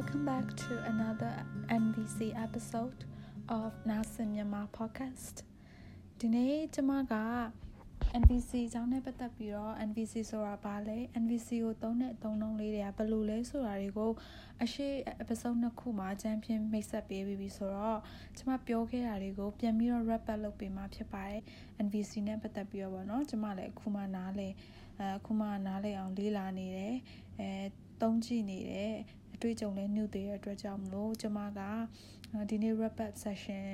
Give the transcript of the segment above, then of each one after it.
welcome back to another NVC episode of Nasin Myanmar podcast ဒီနေ့ကျွန်မက NVC အကြောင်းနဲ့ပတ်သက်ပြီးတော့ NVC ဆိုတာဘာလဲ NVC ကိုသုံးတဲ့အသုံးနှုန်းလေးတွေကဘယ်လိုလဲဆိုတာတွေကိုအရှိ episode နှစ်ခုမှာအကြံဖြင့်မိတ်ဆက်ပေးပြီးဆိုတော့ကျွန်မပြောခဲ့တာတွေကိုပြန်ပြီးတော့ wrap up လုပ်ပေးမှာဖြစ်ပါတယ် NVC နဲ့ပတ်သက်ပြီးတော့ဗောနော်ကျွန်မလည်းအခုမှနားလေအခုမှနားလေအောင်လေးလာနေတယ်အဲသုံးကြည့်နေတယ်အ တွေ့အကြုံလည်း new သေးတဲ့အတွက်ကြောင့်မလို့ကျွန်မကဒီနေ့ wrap up session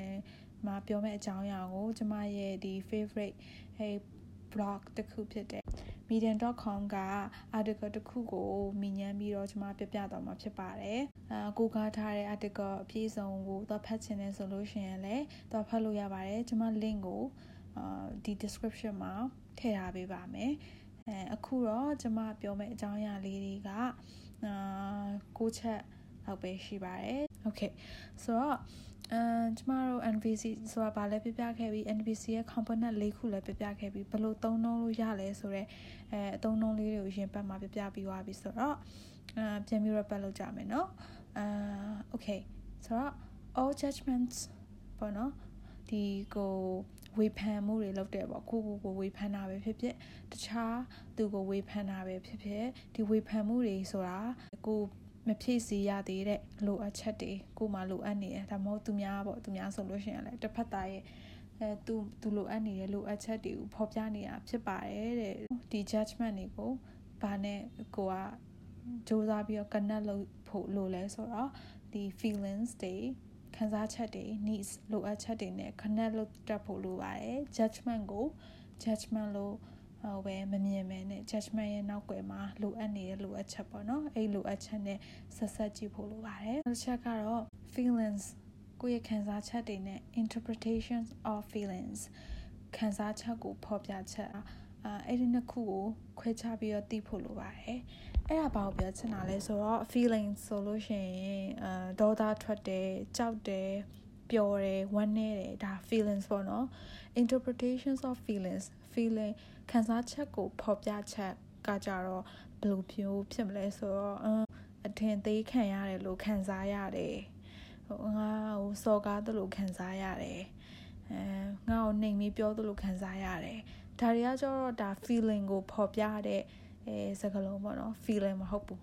မှာပြောမယ့်အကြောင်းအရာကိုကျမရဲ့ဒီ favorite ဟဲ blog တစ်ခုဖြစ်တဲ့ medium.com က article တစ်ခုကိုမြင်ညမ်းပြီးတော့ကျွန်မပြပြသွားမှာဖြစ်ပါတယ်။အာကိုကားထားတဲ့ article အပြည့်စုံကိုတော့ဖတ်ချင်တယ်ဆိုလို့ရှိရင်လည်းတော့ဖတ်လို့ရပါတယ်။ကျွန်မ link ကိုအာဒီ description မှာထည့်ထားပေးပါမယ်။အဲအခုတော့ကျွန်မပြောမယ့်အကြောင်းအရာလေးတွေက အာကိုချက်လောက်ပဲရှိပါတယ်။ Okay ဆိုတော့အဲကျမတို့ NVC ဆိုတာဗာလဲပြပြခဲ့ပြီး NVC ရဲ့ component ၄ခုလည်းပြပြခဲ့ပြီးဘယ်လိုသုံးနှုန်းလို့ရလဲဆိုတော့အဲအသုံးနှုန်းလေးတွေကိုရင်ပတ်မှာပြပြပြီးသွားပြီဆိုတော့အဲပြန်ပြီး repeat လုပ်ကြမယ်เนาะအာ okay ဆိုတော့ all judgments ပေါ့နော်ဒီကို ဝေဖန်မှုတွေလုပ်တယ်ပေါ့ကိုကိုကိုဝေဖန်တာပဲဖြစ်ဖြစ်တခြားသူကိုဝေဖန်တာပဲဖြစ်ဖြစ်ဒီဝေဖန်မှုတွေဆိုတာကိုမဖြည့်စီရသေးတဲ့လိုအပ်ချက်တွေကိုမှလိုအပ်နေတယ်ဒါမှမဟုတ်သူများပေါ့သူများဆိုလို့ရှိရင်လည်းတစ်ဖက်သားရဲ့အဲသူသူလိုအပ်နေတဲ့လိုအပ်ချက်တွေကိုဖော်ပြနေတာဖြစ်ပါတယ်တဲ့ဒီ judgment တွေကိုဘာနဲ့ကိုကစူးစမ်းပြီးတော့ connect လုပ်ဖို့လိုလဲဆိုတော့ဒီ feelings တွေ ခံစားချက်တွေ needs လိုအပ်ချက်တွေနဲ့ connect လုပ်တတ်ဖို့လိုပါတယ် judgment ကို judgment လို့ဟိုပဲမမြင်မဲနဲ့ judgment ရဲ့နောက်ွယ်မှာလိုအပ်နေတဲ့လိုအပ်ချက်ပေါ့နော်အဲ့လိုအပ်ချက်နဲ့ဆက်ဆက်ကြည့်ဖို့လိုပါတယ်နောက်တစ်ချက်ကတော့ feelings ကိုယ့်ရဲ့ခံစားချက်တွေနဲ့ interpretations of feelings ခံစားချက်ကိုဖော်ပြချက် အာအဲ့ဒီနှစ်ခုကိုခွဲခြားပြီးတော့သိဖို့လိုပါတယ်အဲ့ဒါဘာကိုပြောချင်တာလဲဆိုတော့ feelings ဆိုလို့ရှိရင်အာဒေါသထွက်တယ်ကြောက်တယ်ပျော်တယ်ဝမ်းနည်းတယ်ဒါ feelings ပေါ့နော် interpretations of feelings feeling ခံစားချက်ကိုဖော်ပြချက်ကကြတော့ဘယ်လိုမျိုးဖြစ်မလဲဆိုတော့အထင်သေးခံရတယ်လို့ခံစားရတယ်ဟိုငါဟိုစော်ကားသလိုခံစားရတယ်အဲငါ့ကိုနှိမ်ပြီးပြောသလိုခံစားရတယ် ဒါတွေကကျတော့ဒါ feeling ကိုဖော်ပြတဲ့အဲစကားလုံးပေါ့နော် feeling မဟုတ်ဘူး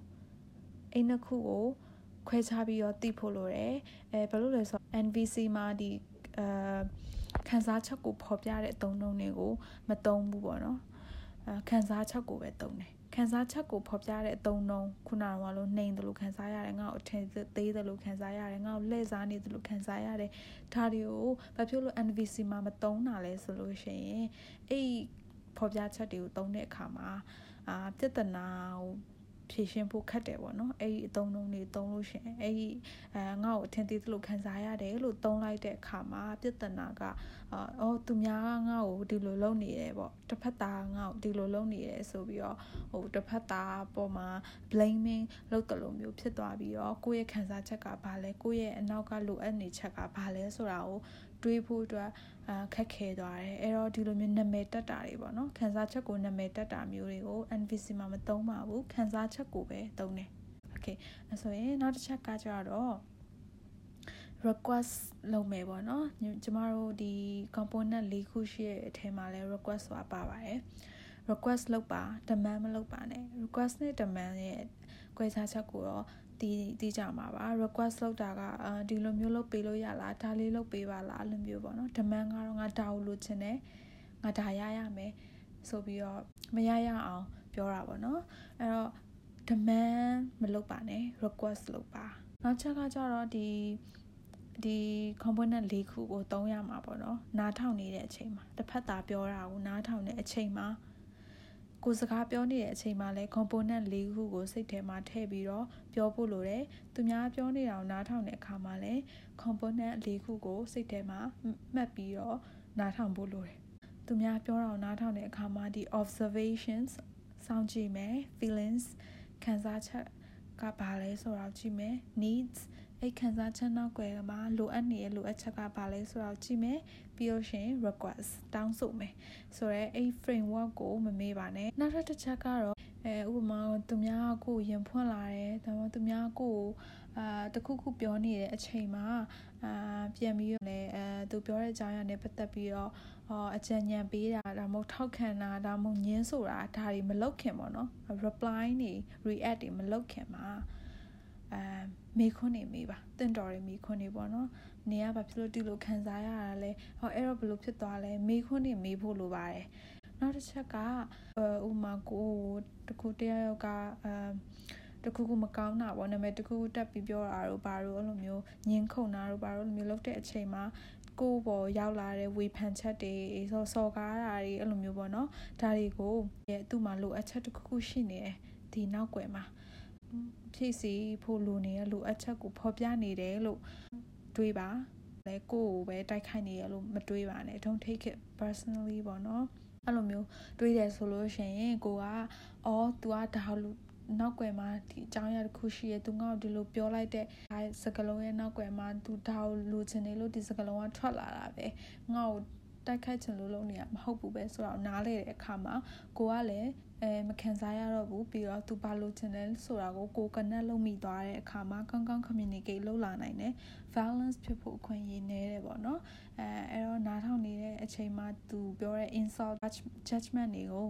အဲ့နှစ်ခုကိုခွဲခြားပြီးတော့သိဖို့လိုတယ်အဲဘာလို့လဲဆိုတော့ NVC မှာဒီအာခံစားချက်ကိုဖော်ပြတဲ့အသုံးနှုန်းတွေကိုမသုံးဘူးပေါ့နော်အဲခံစားချက်ကိုပဲသုံးတယ် ခံစားချက်ကိုဖော်ပြတဲ့အသုံးနှုန်းခုနကလိုနှိမ်တယ်လို့ခံစားရတယ်ငါ့ကိုအထင်သေးတယ်လို့ခံစားရတယ်ငါ့ကိုလှည့်စားနေတယ်လို့ခံစားရတယ်ဒါတွေကိုဘာဖြစ်လို့ NVC မှာမသုံးတာလဲဆိုလို့ရှိရင်အဲ့ဖော်ပြချက်တွေကိုသုံးတဲ့အခါမှာအာပြဿနာကို ဖြည့်ရှင်းဖို့ခက်တယ်ပေါ့နော်အဲ့ဒီအသုံးလုံးတွေသုံးလို့ရှင်အဲ့ဒီအဲငါ့ကိုအထင်သေးသလိုခံစားရတယ်လို့သုံးလိုက်တဲ့အခါမှာပြဿနာကအော်သူများကငါ့ကိုဒီလိုလုပ်နေတယ်ပေါ့တစ်ဖက်သားငါ့ကိုဒီလိုလုပ်နေတယ်ဆိုပြီးတော့ဟိုတစ်ဖက်သားပေါ်မှာ blaming လုပ်တယ်လို့မျိုးဖြစ်သွားပြီးတော့ကိုယ့်ရဲ့ခံစားချက်ကဘာလဲကိုယ့်ရဲ့အနောက်ကလိုအပ်နေချက်ကဘာလဲဆိုတာကိုတွေးဖို့အတွက်အာခက်ခဲသွားတယ်အဲ့တော့ဒီလိုမျိုးနာမည်တက်တာတွေပေါ့နော်ခံစားချက်ကိုနာမည်တက်တာမျိုးတွေကို NVC မှာမသုံးပါဘူးခံစားချက်ကိုပဲသုံးတယ် okay အဲဆိုရင်နောက်တစ်ချက်ကကြတော့ request လုပ်မယ်ပေါ့နော်ကျမတို့ဒီ component ၄ခုရှိတဲ့အထဲမှာလဲ request ဆိုတာပါပါတယ် request လုပ်ပါ demand မလုပ်ပါနဲ့ request နဲ့ demand ရဲ့꿰စားချက်ကိုတော့တီးတီးကြမှာပါ request လုပ်တာကဒီလိုမျိုးလုပ်ပေးလို့ရလားဒါလေးလုပ်ပေးပါလားအဲ့လိုမျိုးပေါ့နော် demand ကတော့ငါဒါကိုလိုချင်တယ်ငါဒါရရမယ်ဆိုပြီးတော့မရရအောင်ပြောတာပေါ့နော်အဲ့တော့ demand မလုပ်ပါနဲ့ request လုပ်ပါနောက်ချက်ကကြတော့ဒီဒီ component ၄ခုကိုသုံးရမှာပေါ့နော်နားထောင်နေတဲ့အချိန်မှာတစ်ဖက်သားပြောတာကိုနားထောင်တဲ့အချိန်မှာကိုစကားပြောနေတဲ့အချိန်မှာလဲ component ၄ခုကိုစိတ်ထဲမှာထည့်ပြီးတော့ပြောဖို့လိုတယ်သူများပြောနေတာကိုနားထောင်တဲ့အခါမှာလဲ component ၄ခုကိုစိတ်ထဲမှာမှတ်ပြီးတော့နားထောင်ဖို့လိုတယ်သူများပြောတာကိုနားထောင်တဲ့အခါမှာဒီ observations စောင့်ကြည့်မယ် feelings ခံစားချက်ကဘာလဲဆိုတော့ကြည့်မယ် needs အဲ့ခံစားချက်နောက်ွယ်မှာလိုအပ်နေတဲ့လိုအပ်ချက်ကဘာလဲဆိုတော့ကြည့်မယ်ပြီးလို့ရှင် request တောင်းဆိုမယ်ဆိုတော့အဲ့ framework ကိုမမေ့ပါနဲ့နောက်ထပ်တစ်ချက်ကတော့အဲဥပမာသူများကိုရင်ဖွင့်လာတယ်ဒါမှမဟုတ်သူများကိုအအာတခုခုပြောနေတဲ့အချိန်မှာအာပြန်ပြီးတော့လည်းအဲသူပြောတဲ့အကြောင်းအရာနဲ့ပတ်သက်ပြီးတော့အော်အကြံဉာဏ်ပေးတာဒါမှမဟုတ်ထောက်ခံတာဒါမှမဟုတ်ညင်းဆိုတာဒါတွေမလုပ်ခင်ပေါ့နော် reply နေ react တွေမလုပ်ခင်မှာ အဲမေခွန်းနေမေးပါတင့်တော်တွေမေခွန်းနေပေါ့နော်နေကဘာဖြစ်လို့ဒီလိုခံစားရတာလဲဟောအဲ့တော့ဘယ်လိုဖြစ်သွားလဲမေခွန်းနေမေးဖို့လိုပါတယ်နောက်တစ်ချက်ကဥမာကိုတခုတယောက်ကအဲတခုခုမကောင်းတာပေါ့နာမည်တခုခုတက်ပြီးပြောတာတို့ဘာလို့အဲ့လိုမျိုးညင်းခုန်တာတို့ဘာလို့လိုမျိုးလုပ်တဲ့အချိန်မှာကိုပေါ်ရောက်လာတဲ့ဝေဖန်ချက်တွေဆောစော်ကားတာတွေအဲ့လိုမျိုးပေါ့နော်ဒါတွေကိုရဲ့သူ့မှာလိုအပ်ချက်တစ်ခုခုရှိနေတယ်ဒီနောက်ွယ်မှာ ဖြည့်စီဖို့လိုနေတဲ့လိုအပ်ချက်ကိုဖော်ပြနေတယ်လို့တွေးပါလဲကိုကိုပဲတိုက်ခိုက်နေရလို့မတွေးပါနဲ့ don't take it personally ပေါ့နော်အဲ့လိုမျိုးတွေးတယ်ဆိုလို့ရှိရင်ကိုကအော် तू ကဒါလို့နောက်ွယ်မှာဒီအကြောင်းအရာတစ်ခုရှိရသူငါ့ကိုဒီလိုပြောလိုက်တဲ့အဲစကလုံးရဲ့နောက်ွယ်မှာသူဒါကိုလိုချင်တယ်လို့ဒီစကလုံးကထွက်လာတာပဲငါ့ကို တိုက်ခိုက်ချင်လို့လုပ်နေရမဟုတ်ဘူးပဲဆိုတော့နားလေတဲ့အခါမှာကိုကလည်းအဲမခံစားရတော့ဘူးပြီးတော့သူဘာလို့ချင်တယ်ဆိုတာကိုကို connect လုပ်မိသွားတဲ့အခါမှာကောင်းကောင်း communicate လုပ်လာနိုင်တယ် balance ဖြစ်ဖို့အခွင့်အရေးနည်းတယ်ပေါ့နော်အဲအဲ့တော့နားထောင်နေတဲ့အချိန်မှာသူပြောတဲ့ insult judgment တွေကို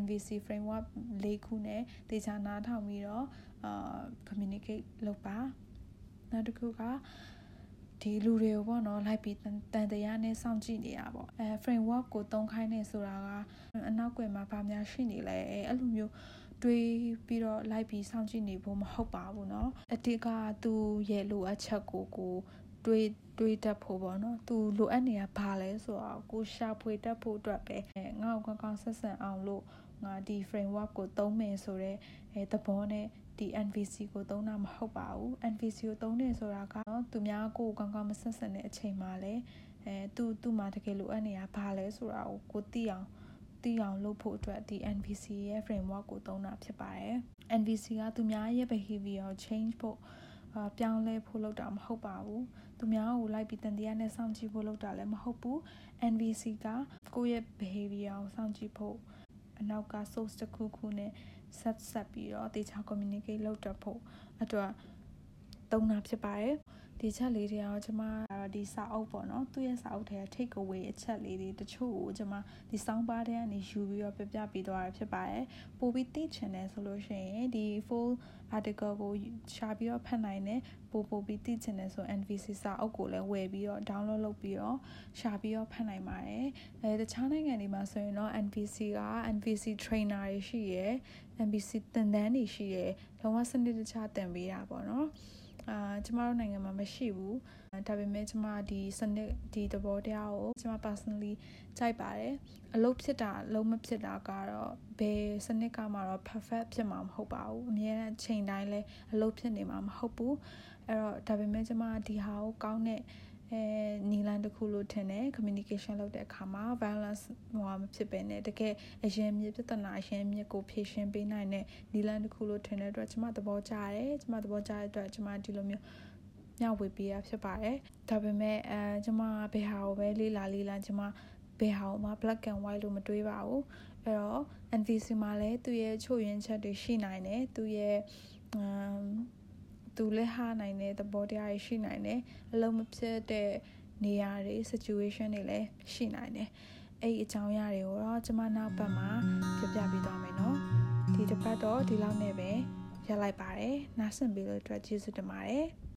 NVC framework ၄ခုနဲ့တေချာနားထောင်ပြီးတော့အာ communicate လုပ်ပါနောက်တစ်ခုက ဒီလူတွေကိုပေါ့နော်လိုက်ပြီးတန်တရားနဲ့စောင့်ကြည့်နေတာပေါ့အဲ framework ကိုသုံးခိုင်းနေဆိုတာကအနောက်ကွယ်မှာဗာများရှိနေလဲအဲအဲ့လိုမျိုးတွေးပြီးတော့လိုက်ပြီးစောင့်ကြည့်နေဖို့မဟုတ်ပါဘူးเนาะအတိကသူရဲ့လိုအပ်ချက်ကိုကိုတွေးတွေးတတ်ဖို့ပေါ့နော်သူလိုအပ်နေတာဘာလဲဆိုတော့ကိုရှာဖွေတတ်ဖို့အတွက်ပဲငါ့ကိုကောင်းကောင်းဆက်ဆံအောင်လို့ငါဒီ framework ကိုသုံးမယ်ဆိုတော့အဲသဘောနဲ့ ဒီ NVC ကိုသုံးတာမဟုတ်ပါဘူး NVC ကိုသုံးနေဆိုတာကတော့သူများကိုကောင်းကောင်းမဆက်ဆံတဲ့အချိန်မှာလည်းအဲသူသူ့မှာတကယ်လိုအပ်နေတာဘာလဲဆိုတာကိုကိုသိအောင်သိအောင်လုပ်ဖို့အတွက်ဒီ NVC ရဲ့ framework ကိုသုံးတာဖြစ်ပါတယ် NVC ကသူများရဲ့ behavior change ဖို့အာပြောင်းလဲဖို့လုပ်တာမဟုတ်ပါဘူးသူများကိုလိုက်ပြီးတန်တရားနဲ့စောင့်ကြည့်ဖို့လုပ်တာလည်းမဟုတ်ဘူး NVC ကကိုယ့်ရဲ့ behavior ကိုစောင့်ကြည့်ဖို့အနောက်က source တစ်ခုခုနဲ့ ဆက်ဆက်ပြီးတော့တေချာ communicate လုပ်တတ်ဖို့အတွက်သုံးတာဖြစ်ပါတယ် ဒီချက်လေးတွေကတော့ကျမကတော့ဒီစာအုပ်ပေါ့နော်သူ့ရဲ့စာအုပ်ထဲက take away အချက်လေးတွေတချို့ကိုကျမဒီ sound bar ထဲကနေယူပြီးတော့ပြပြပေးသွားတာဖြစ်ပါတယ်ပို့ပြီးသိချင်တယ်ဆိုလို့ရှိရင်ဒီ full article ကိုရှာပြီးတော့ဖတ်နိုင်တယ်ပို့ပို့ပြီးသိချင်တယ်ဆို NVC စာအုပ်ကိုလည်းဝယ်ပြီးတော့ download လုပ်ပြီးတော့ရှာပြီးတော့ဖတ်နိုင်ပါတယ်အဲတခြားနိုင်ငံတွေမှာဆိုရင်တော့ NVC က NVC trainer တွေရှိရယ် NVC သင်တန်းတွေရှိရယ်လုံးဝစနစ်တကျသင်ပေးတာပေါ့နော် အာကျမတို့နိုင်ငံမှာမရှိဘူးဒါပေမဲ့ကျမဒီစနစ်ဒီသဘောတရားကိုကျမ personally ကြိုက်ပါတယ်အလုပ်ဖြစ်တာအလုပ်မဖြစ်တာကတော့ဘယ်စနစ်ကမှတော့ perfect ဖြစ်မှာမဟုတ်ပါဘူးအများနဲ့ချိန်တိုင်းလဲအလုပ်ဖြစ်နေမှာမဟုတ်ဘူးအဲ့တော့ဒါပေမဲ့ကျမဒီဟာကိုကောင်းတဲ့ အဲနီလန်တစ်ခုလို့ထင်တယ် communication လုပ်တဲ့အခါမှာ balance ဟိုမဖြစ်ပဲနဲ့တကယ်အရင်မြစ်ပြဿနာအရင်မြစ်ကိုဖြေရှင်းပေးနိုင်တဲ့နီလန်တစ်ခုလို့ထင်တဲ့အတွက်ကျမသဘောကျတယ်ကျမသဘောကျတဲ့အတွက်ကျမဒီလိုမျိုးညဝေပေးရဖြစ်ပါတယ်ဒါပေမဲ့အဲကျမဘယ်ဟာကိုပဲလေးလာလေးလာကျမဘယ်ဟာကိုမှ black and white လို့မတွေးပါဘူးအဲ့တော့ NVC မှာလည်းသူ့ရဲ့ချို့ယွင်းချက်တွေရှိနိုင်တယ်သူ့ရဲ့အမ် သူလည်းဟာနိုင်တဲ့သဘောတရားတွေရှိနိုင်တယ်အလုံးမဖြစ်တဲ့နေရာတွေ situation တွေလည်းရှိနိုင်တယ်အဲ့ဒီအကြောင်းအရာတွေကိုတော့ကျွန်မနောက်ပတ်မှာပြပြပေးသွားမယ်နော်ဒီတစ်ပတ်တော့ဒီလောက်နဲ့ပဲရလိုက်ပါတယ်နားဆင်ပေးလို့အတွက်ကျေးဇူးတင်ပါတယ်